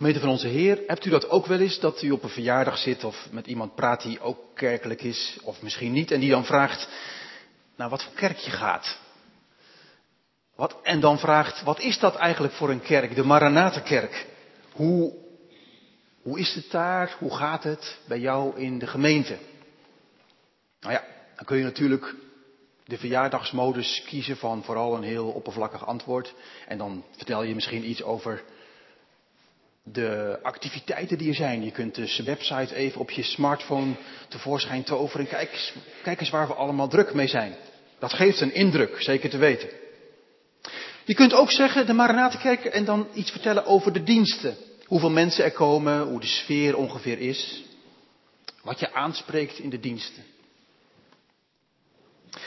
Gemeente van onze Heer, hebt u dat ook wel eens dat u op een verjaardag zit of met iemand praat die ook kerkelijk is, of misschien niet, en die dan vraagt naar wat voor kerk je gaat? Wat, en dan vraagt, wat is dat eigenlijk voor een kerk, de Maranatenkerk? Hoe, hoe is het daar? Hoe gaat het bij jou in de gemeente? Nou ja, dan kun je natuurlijk de verjaardagsmodus kiezen van vooral een heel oppervlakkig antwoord. En dan vertel je misschien iets over de activiteiten die er zijn. Je kunt dus website even op je smartphone tevoorschijn toveren. Kijk, kijk eens waar we allemaal druk mee zijn. Dat geeft een indruk, zeker te weten. Je kunt ook zeggen, de Maranatenkerk, en dan iets vertellen over de diensten. Hoeveel mensen er komen, hoe de sfeer ongeveer is. Wat je aanspreekt in de diensten.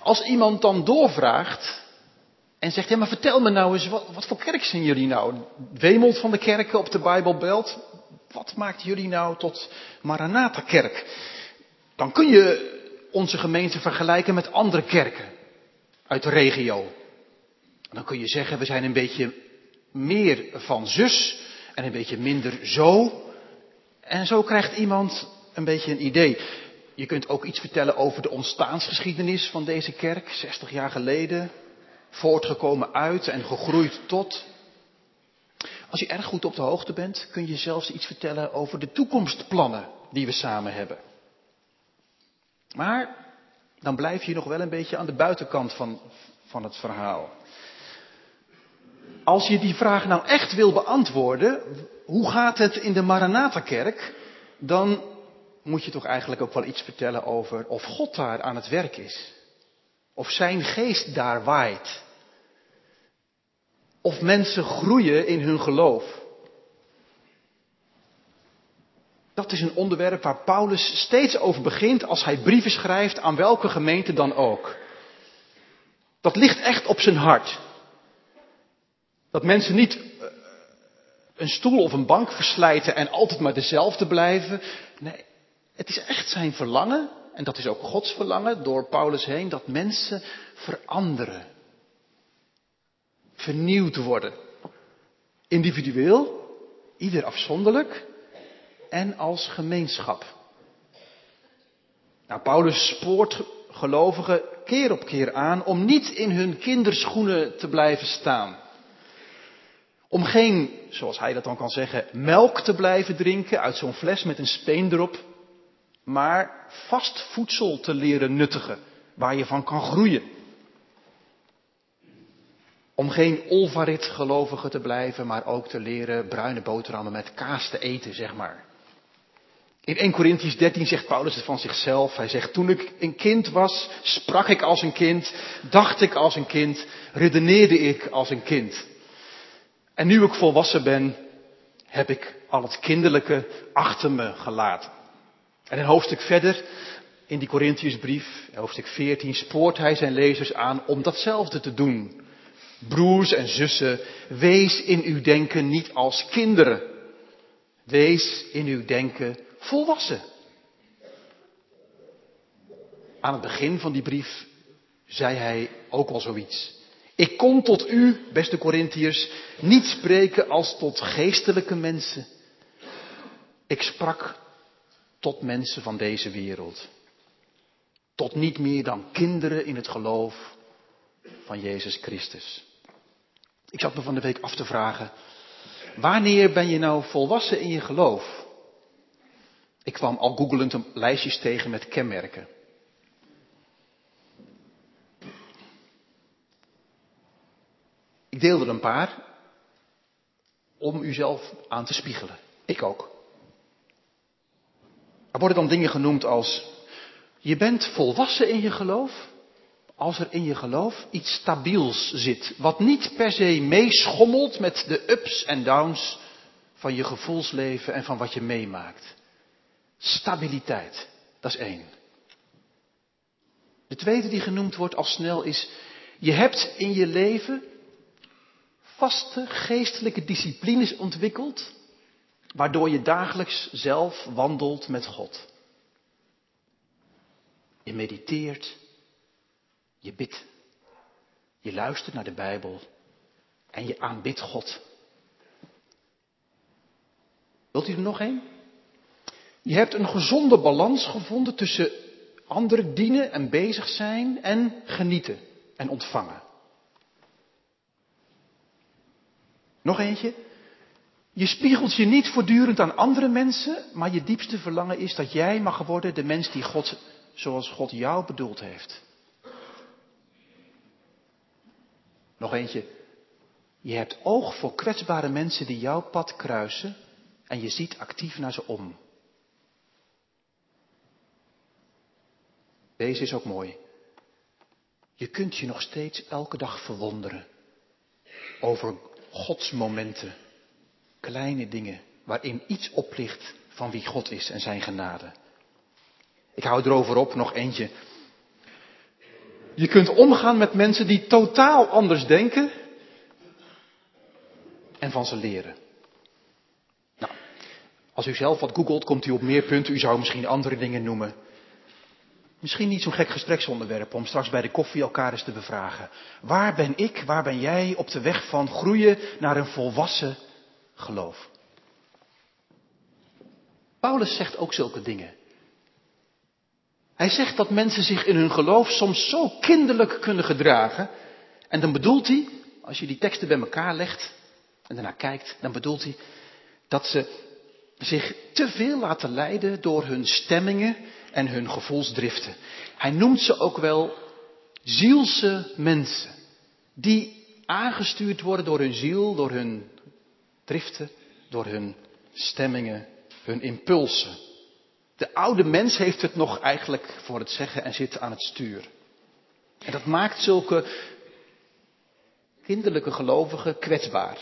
Als iemand dan doorvraagt en zegt, ja maar vertel me nou eens, wat, voor kerk zijn jullie nou? Wemelt van de kerken op de Bijbelbelt? Wat maakt jullie nou tot Maranatha-kerk? Dan kun je onze gemeente vergelijken met andere kerken uit de regio. Dan kun je zeggen, we zijn een beetje meer van zus en een beetje minder zo. En zo krijgt iemand een beetje een idee. Je kunt ook iets vertellen over de ontstaansgeschiedenis van deze kerk, 60 jaar geleden, voortgekomen uit en gegroeid tot. Als je erg goed op de hoogte bent, kun je zelfs iets vertellen over de toekomstplannen die we samen hebben. Maar dan blijf je nog wel een beetje aan de buitenkant van, van het verhaal. Als je die vraag nou echt wil beantwoorden, hoe gaat het in de Maranatha-kerk, dan moet je toch eigenlijk ook wel iets vertellen over of God daar aan het werk is. Of zijn geest daar waait. Of mensen groeien in hun geloof. Dat is een onderwerp waar Paulus steeds over begint als hij brieven schrijft aan welke gemeente dan ook. Dat ligt echt op zijn hart. Dat mensen niet eh, een stoel of een bank verslijten en altijd maar dezelfde blijven. Nee, het is echt zijn verlangen, en dat is ook Gods verlangen door Paulus heen, dat mensen veranderen. Vernieuwd worden. Individueel, ieder afzonderlijk en als gemeenschap. Nou, Paulus spoort gelovigen keer op keer aan om niet in hun kinderschoenen te blijven staan. Om geen, zoals hij dat dan kan zeggen, melk te blijven drinken uit zo'n fles met een speen erop maar vast voedsel te leren nuttigen, waar je van kan groeien. Om geen olvarit gelovige te blijven, maar ook te leren bruine boterhammen met kaas te eten, zeg maar. In 1 Corinthians 13 zegt Paulus het van zichzelf. Hij zegt, toen ik een kind was, sprak ik als een kind, dacht ik als een kind, redeneerde ik als een kind. En nu ik volwassen ben, heb ik al het kinderlijke achter me gelaten. En een hoofdstuk verder, in die Corinthiërsbrief, hoofdstuk 14, spoort hij zijn lezers aan om datzelfde te doen. Broers en zussen, wees in uw denken niet als kinderen. Wees in uw denken volwassen. Aan het begin van die brief zei hij ook al zoiets. Ik kon tot u, beste Corinthiërs, niet spreken als tot geestelijke mensen. Ik sprak tot mensen van deze wereld. Tot niet meer dan kinderen in het geloof van Jezus Christus. Ik zat me van de week af te vragen, wanneer ben je nou volwassen in je geloof? Ik kwam al googelend een lijstjes tegen met kenmerken. Ik deelde er een paar om uzelf aan te spiegelen. Ik ook. Er worden dan dingen genoemd als, je bent volwassen in je geloof als er in je geloof iets stabiels zit, wat niet per se meeschommelt met de ups en downs van je gevoelsleven en van wat je meemaakt. Stabiliteit, dat is één. De tweede die genoemd wordt al snel is, je hebt in je leven vaste geestelijke disciplines ontwikkeld waardoor je dagelijks zelf wandelt met God. Je mediteert, je bidt, je luistert naar de Bijbel en je aanbidt God. Wilt u er nog een? Je hebt een gezonde balans gevonden tussen anderen dienen en bezig zijn en genieten en ontvangen. Nog eentje. Je spiegelt je niet voortdurend aan andere mensen, maar je diepste verlangen is dat jij mag worden de mens die God, zoals God jou bedoeld heeft. Nog eentje. Je hebt oog voor kwetsbare mensen die jouw pad kruisen en je ziet actief naar ze om. Deze is ook mooi. Je kunt je nog steeds elke dag verwonderen over Gods momenten, kleine dingen waarin iets oplicht van wie God is en zijn genade. Ik hou erover op, nog eentje. Je kunt omgaan met mensen die totaal anders denken en van ze leren. Nou, als u zelf wat googelt, komt u op meer punten. U zou misschien andere dingen noemen. Misschien niet zo'n gek gespreksonderwerp om straks bij de koffie elkaar eens te bevragen. Waar ben ik, waar ben jij op de weg van groeien naar een volwassen geloof? Paulus zegt ook zulke dingen. Hij zegt dat mensen zich in hun geloof soms zo kinderlijk kunnen gedragen. En dan bedoelt hij, als je die teksten bij elkaar legt en daarna kijkt, dan bedoelt hij dat ze zich te veel laten leiden door hun stemmingen en hun gevoelsdriften. Hij noemt ze ook wel zielse mensen. Die aangestuurd worden door hun ziel, door hun driften, door hun stemmingen, hun impulsen. De oude mens heeft het nog eigenlijk voor het zeggen en zit aan het stuur. En dat maakt zulke kinderlijke gelovigen kwetsbaar.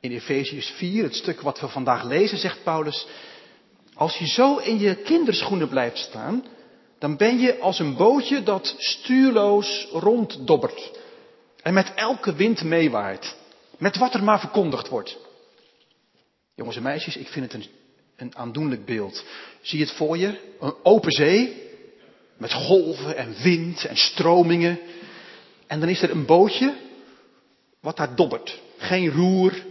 In Efeziërs 4, het stuk wat we vandaag lezen, zegt Paulus, als je zo in je kinderschoenen blijft staan, dan ben je als een bootje dat stuurloos ronddobbert. En met elke wind meewaait. Met wat er maar verkondigd wordt. Jongens en meisjes, ik vind het een, een aandoenlijk beeld. Zie je het voor je? Een open zee. Met golven en wind en stromingen. En dan is er een bootje wat daar dobbert. Geen roer,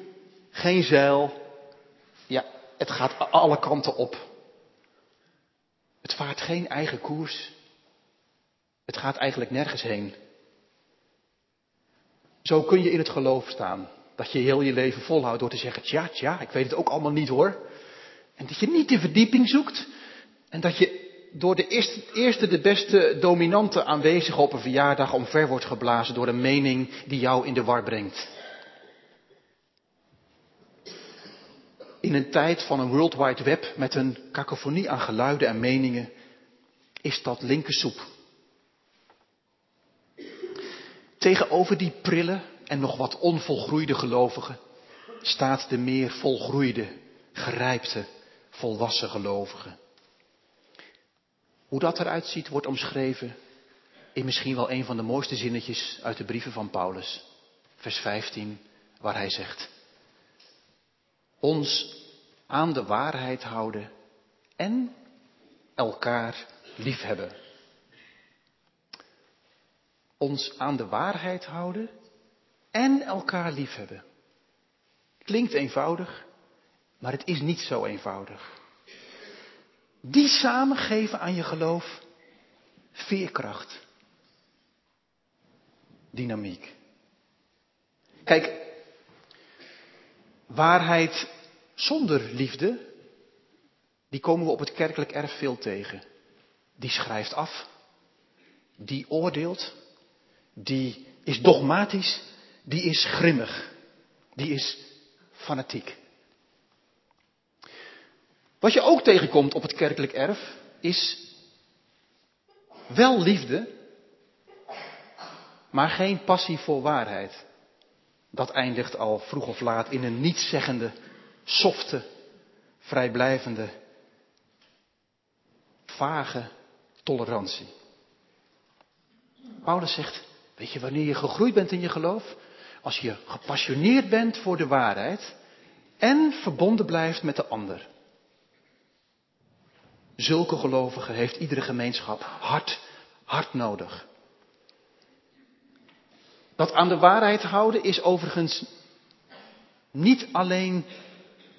geen zeil. Ja, het gaat alle kanten op. Het vaart geen eigen koers. Het gaat eigenlijk nergens heen. Zo kun je in het geloof staan. Dat je heel je leven volhoudt door te zeggen, tja, tja, ik weet het ook allemaal niet hoor. En dat je niet de verdieping zoekt. En dat je door de eerste, eerste de beste dominante aanwezige op een verjaardag omver wordt geblazen door een mening die jou in de war brengt. In een tijd van een World Wide Web met een cacophonie aan geluiden en meningen is dat linkersoep. Tegenover die prille en nog wat onvolgroeide gelovigen staat de meer volgroeide, gerijpte, volwassen gelovigen. Hoe dat eruit ziet wordt omschreven in misschien wel een van de mooiste zinnetjes uit de brieven van Paulus, vers 15, waar hij zegt, ons aan de waarheid houden en elkaar liefhebben. Ons aan de waarheid houden en elkaar liefhebben. Klinkt eenvoudig, maar het is niet zo eenvoudig. Die samen geven aan je geloof veerkracht, dynamiek. Kijk, waarheid zonder liefde, die komen we op het kerkelijk erf veel tegen. Die schrijft af, die oordeelt, die is dogmatisch, die is grimmig, die is fanatiek. Wat je ook tegenkomt op het kerkelijk erf is wel liefde, maar geen passie voor waarheid. Dat eindigt al vroeg of laat in een nietszeggende softe, vrijblijvende, vage tolerantie. Paulus zegt, weet je wanneer je gegroeid bent in je geloof? Als je gepassioneerd bent voor de waarheid en verbonden blijft met de ander. Zulke gelovigen heeft iedere gemeenschap hard, hard nodig. Dat aan de waarheid houden is overigens niet alleen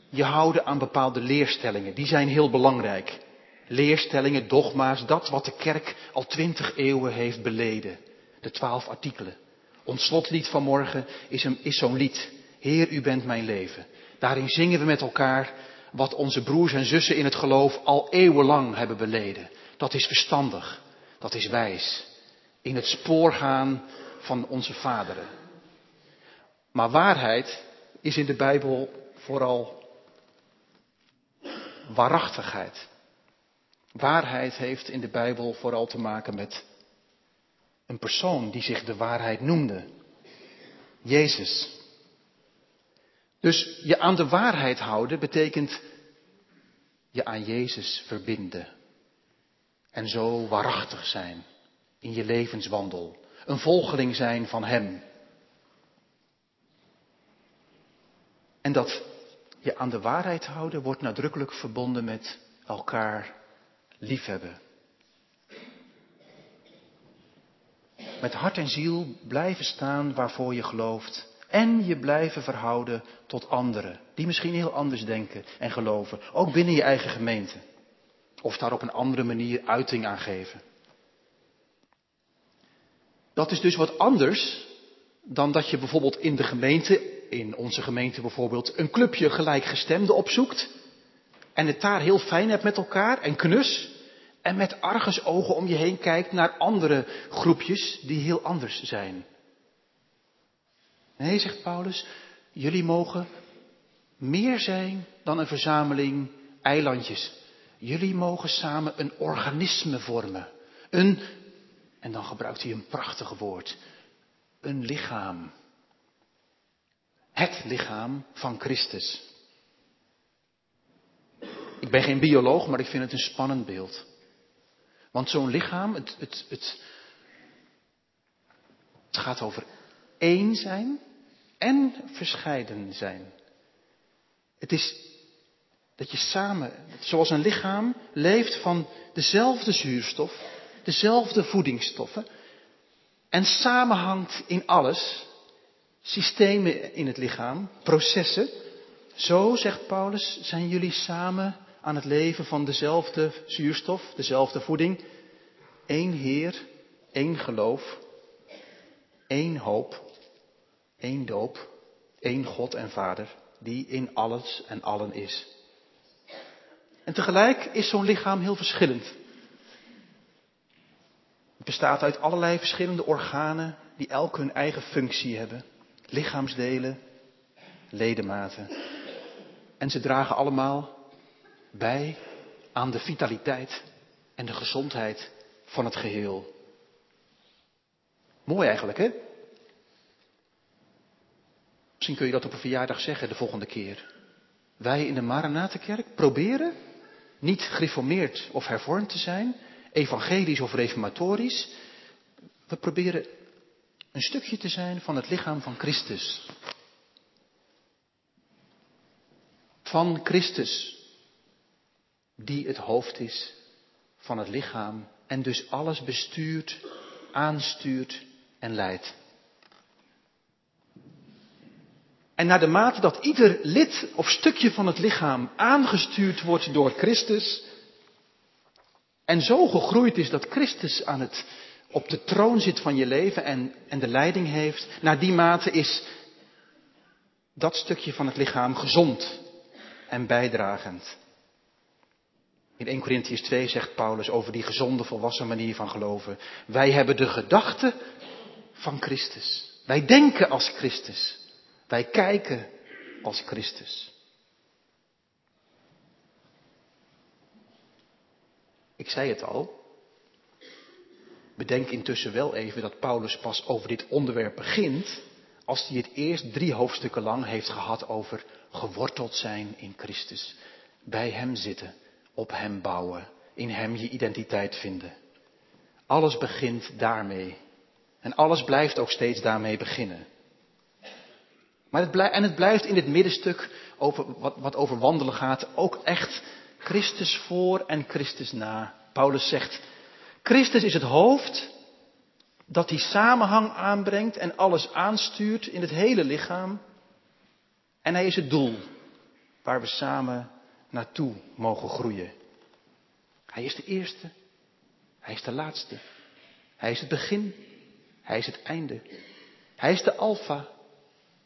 je houden aan bepaalde leerstellingen. Die zijn heel belangrijk. Leerstellingen, dogma's, dat wat de kerk al twintig eeuwen heeft beleden. De twaalf artikelen. Ons slotlied van morgen is, is zo'n lied. Heer, u bent mijn leven. Daarin zingen we met elkaar wat onze broers en zussen in het geloof al eeuwenlang hebben beleden. Dat is verstandig. Dat is wijs. In het spoor gaan van onze vaderen. Maar waarheid is in de Bijbel vooral waarachtigheid. Waarheid heeft in de Bijbel vooral te maken met een persoon die zich de waarheid noemde. Jezus. Dus je aan de waarheid houden betekent je aan Jezus verbinden. En zo waarachtig zijn in je levenswandel. Een volgeling zijn van Hem. En dat je aan de waarheid houden wordt nadrukkelijk verbonden met elkaar liefhebben. Met hart en ziel blijven staan waarvoor je gelooft. En je blijven verhouden tot anderen, die misschien heel anders denken en geloven. Ook binnen je eigen gemeente. Of daar op een andere manier uiting aan geven. Dat is dus wat anders dan dat je bijvoorbeeld in de gemeente in onze gemeente bijvoorbeeld een clubje gelijkgestemden opzoekt. En het daar heel fijn hebt met elkaar en knus. En met argusogen om je heen kijkt naar andere groepjes die heel anders zijn. Nee, zegt Paulus, jullie mogen meer zijn dan een verzameling eilandjes. Jullie mogen samen een organisme vormen. Een, en dan gebruikt hij een prachtig woord, een lichaam. Het lichaam van Christus. Ik ben geen bioloog, maar ik vind het een spannend beeld. Want zo'n lichaam, het, het, het, het gaat over één zijn en verscheiden zijn. Het is dat je samen, zoals een lichaam, leeft van dezelfde zuurstof, dezelfde voedingsstoffen en samenhangt in alles systemen in het lichaam, processen. Zo, zegt Paulus, zijn jullie samen aan het leven van dezelfde zuurstof, dezelfde voeding. Eén Heer, één geloof, één hoop, één doop, één God en Vader, die in alles en allen is. En tegelijk is zo'n lichaam heel verschillend. Het bestaat uit allerlei verschillende organen die elk hun eigen functie hebben lichaamsdelen, ledematen. En ze dragen allemaal bij aan de vitaliteit en de gezondheid van het geheel. Mooi eigenlijk, hè? Misschien kun je dat op een verjaardag zeggen de volgende keer. Wij in de Maranatenkerk proberen niet gereformeerd of hervormd te zijn, evangelisch of reformatorisch. We proberen een stukje te zijn van het lichaam van Christus. Van Christus, die het hoofd is van het lichaam en dus alles bestuurt, aanstuurt en leidt. En naar de mate dat ieder lid of stukje van het lichaam aangestuurd wordt door Christus en zo gegroeid is dat Christus aan het op de troon zit van je leven en, en de leiding heeft, naar die mate is dat stukje van het lichaam gezond en bijdragend. In 1 Corinthians 2 zegt Paulus over die gezonde, volwassen manier van geloven. Wij hebben de gedachte van Christus. Wij denken als Christus. Wij kijken als Christus. Ik zei het al, Bedenk intussen wel even dat Paulus pas over dit onderwerp begint als hij het eerst drie hoofdstukken lang heeft gehad over geworteld zijn in Christus. Bij Hem zitten, op Hem bouwen, in Hem je identiteit vinden. Alles begint daarmee. En alles blijft ook steeds daarmee beginnen. Maar het en het blijft in het middenstuk, over, wat, wat over wandelen gaat, ook echt Christus voor en Christus na. Paulus zegt, Christus is het hoofd dat die samenhang aanbrengt en alles aanstuurt in het hele lichaam. En hij is het doel waar we samen naartoe mogen groeien. Hij is de eerste, hij is de laatste, hij is het begin, hij is het einde, hij is de alfa,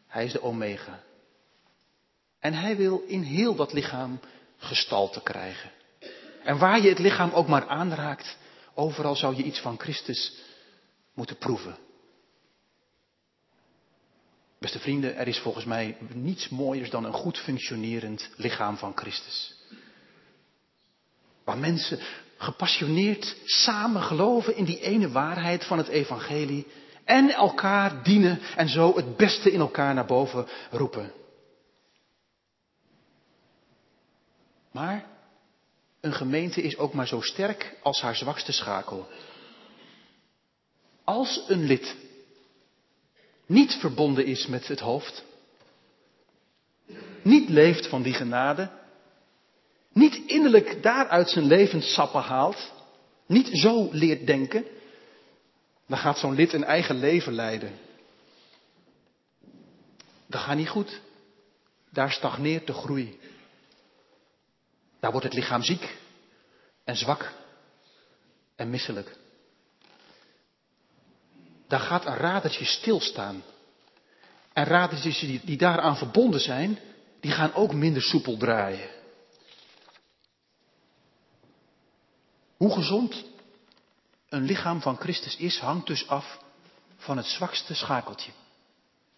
hij is de omega. En hij wil in heel dat lichaam gestalte krijgen. En waar je het lichaam ook maar aanraakt, overal zou je iets van Christus moeten proeven. Beste vrienden, er is volgens mij niets mooiers dan een goed functionerend lichaam van Christus. Waar mensen gepassioneerd samen geloven in die ene waarheid van het evangelie en elkaar dienen en zo het beste in elkaar naar boven roepen. Maar een gemeente is ook maar zo sterk als haar zwakste schakel. Als een lid niet verbonden is met het hoofd, niet leeft van die genade, niet innerlijk daaruit zijn levenssappen haalt, niet zo leert denken, dan gaat zo'n lid een eigen leven leiden. Dat gaat niet goed. Daar stagneert de groei. Daar wordt het lichaam ziek en zwak en misselijk. Daar gaat een radertje stilstaan. En radertjes die, die daaraan verbonden zijn, die gaan ook minder soepel draaien. Hoe gezond een lichaam van Christus is, hangt dus af van het zwakste schakeltje.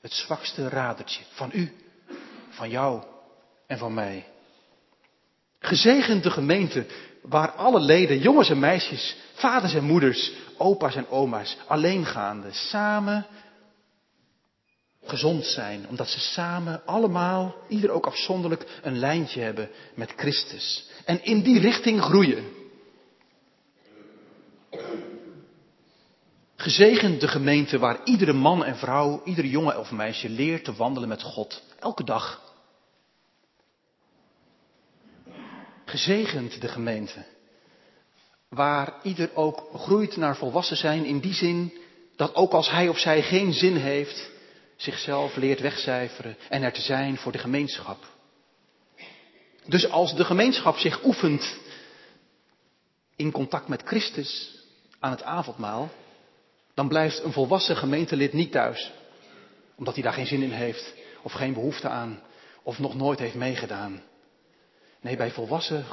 Het zwakste radertje. Van u, van jou en van mij. Gezegend de gemeente waar alle leden, jongens en meisjes, vaders en moeders, opa's en oma's, alleengaande, samen gezond zijn. Omdat ze samen allemaal, ieder ook afzonderlijk, een lijntje hebben met Christus. En in die richting groeien. Gezegend de gemeente waar iedere man en vrouw, iedere jongen of meisje leert te wandelen met God. Elke dag. Gezegend de gemeente. Waar ieder ook groeit naar volwassen zijn in die zin dat ook als hij of zij geen zin heeft, zichzelf leert wegcijferen en er te zijn voor de gemeenschap. Dus als de gemeenschap zich oefent in contact met Christus aan het avondmaal, dan blijft een volwassen gemeentelid niet thuis. Omdat hij daar geen zin in heeft, of geen behoefte aan, of nog nooit heeft meegedaan. Nee, bij volwassen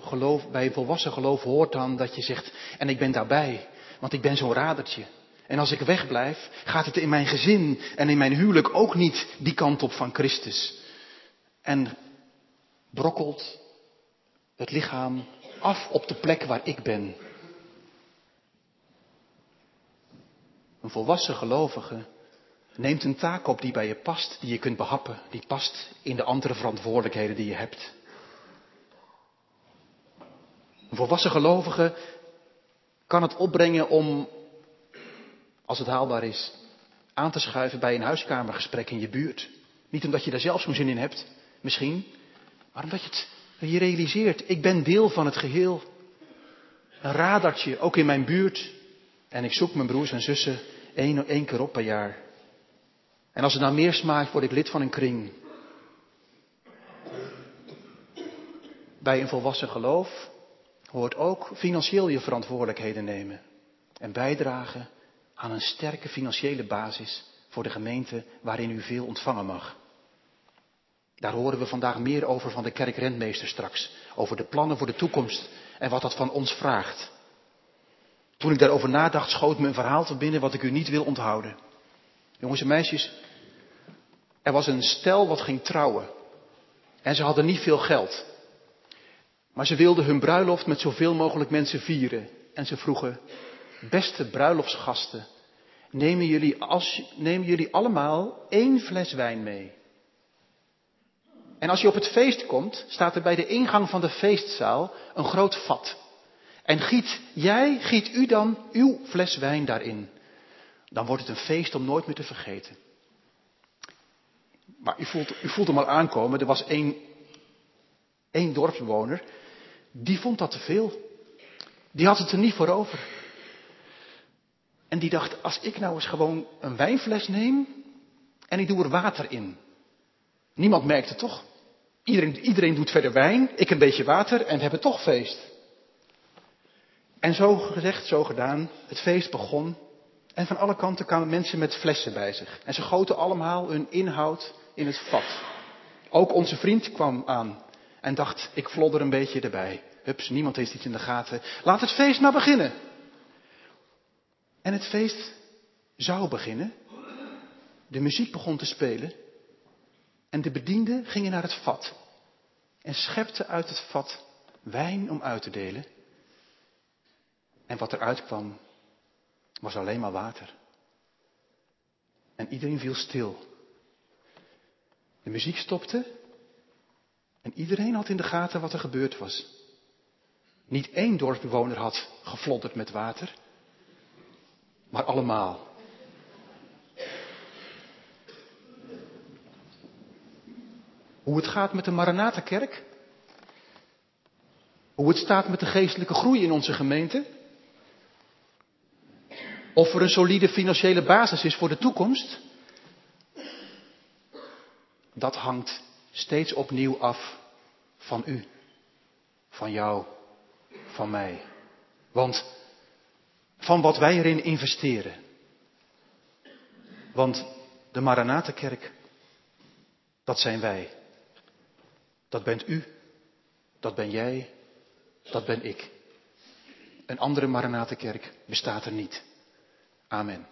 geloof, bij volwassen geloof hoort dan dat je zegt, en ik ben daarbij, want ik ben zo'n radertje. En als ik wegblijf, gaat het in mijn gezin en in mijn huwelijk ook niet die kant op van Christus. En brokkelt het lichaam af op de plek waar ik ben. Een volwassen gelovige neemt een taak op die bij je past, die je kunt behappen, die past in de andere verantwoordelijkheden die je hebt. Een volwassen gelovige kan het opbrengen om, als het haalbaar is, aan te schuiven bij een huiskamergesprek in je buurt. Niet omdat je daar zelf zo'n zin in hebt, misschien, maar omdat je het je realiseert. Ik ben deel van het geheel. Een radartje, ook in mijn buurt. En ik zoek mijn broers en zussen één, één keer op per jaar. En als het nou meer smaakt, word ik lid van een kring. Bij een volwassen geloof hoort ook financieel je verantwoordelijkheden nemen. En bijdragen aan een sterke financiële basis voor de gemeente waarin u veel ontvangen mag. Daar horen we vandaag meer over van de kerkrentmeester straks. Over de plannen voor de toekomst en wat dat van ons vraagt. Toen ik daarover nadacht, schoot me een verhaal te binnen wat ik u niet wil onthouden. Jongens en meisjes, er was een stel wat ging trouwen. En ze hadden niet veel geld. Maar ze wilden hun bruiloft met zoveel mogelijk mensen vieren. En ze vroegen, beste bruiloftsgasten, nemen jullie, als, jullie allemaal één fles wijn mee? En als je op het feest komt, staat er bij de ingang van de feestzaal een groot vat. En giet jij, giet u dan uw fles wijn daarin. Dan wordt het een feest om nooit meer te vergeten. Maar u voelt, u voelt hem al aankomen. Er was één, één dorpsbewoner. Die vond dat te veel. Die had het er niet voor over. En die dacht, als ik nou eens gewoon een wijnfles neem en ik doe er water in. Niemand merkt het toch? Iedereen, iedereen doet verder wijn, ik een beetje water en we hebben toch feest. En zo gezegd, zo gedaan, het feest begon. En van alle kanten kwamen mensen met flessen bij zich. En ze goten allemaal hun inhoud in het vat. Ook onze vriend kwam aan en dacht, ik vlodder een beetje erbij. Hups, niemand heeft iets in de gaten. Laat het feest maar beginnen. En het feest zou beginnen. De muziek begon te spelen. En de bedienden gingen naar het vat. En schepten uit het vat wijn om uit te delen. En wat eruit kwam, was alleen maar water. En iedereen viel stil. De muziek stopte. En iedereen had in de gaten wat er gebeurd was. Niet één dorpsbewoner had geflodderd met water, maar allemaal. Hoe het gaat met de Maranatha-kerk? Hoe het staat met de geestelijke groei in onze gemeente? Of er een solide financiële basis is voor de toekomst? Dat hangt steeds opnieuw af van u, van jou, van mij. Want van wat wij erin investeren. Want de Maranatenkerk, dat zijn wij. Dat bent u, dat ben jij, dat ben ik. Een andere Maranatenkerk bestaat er niet. Amen.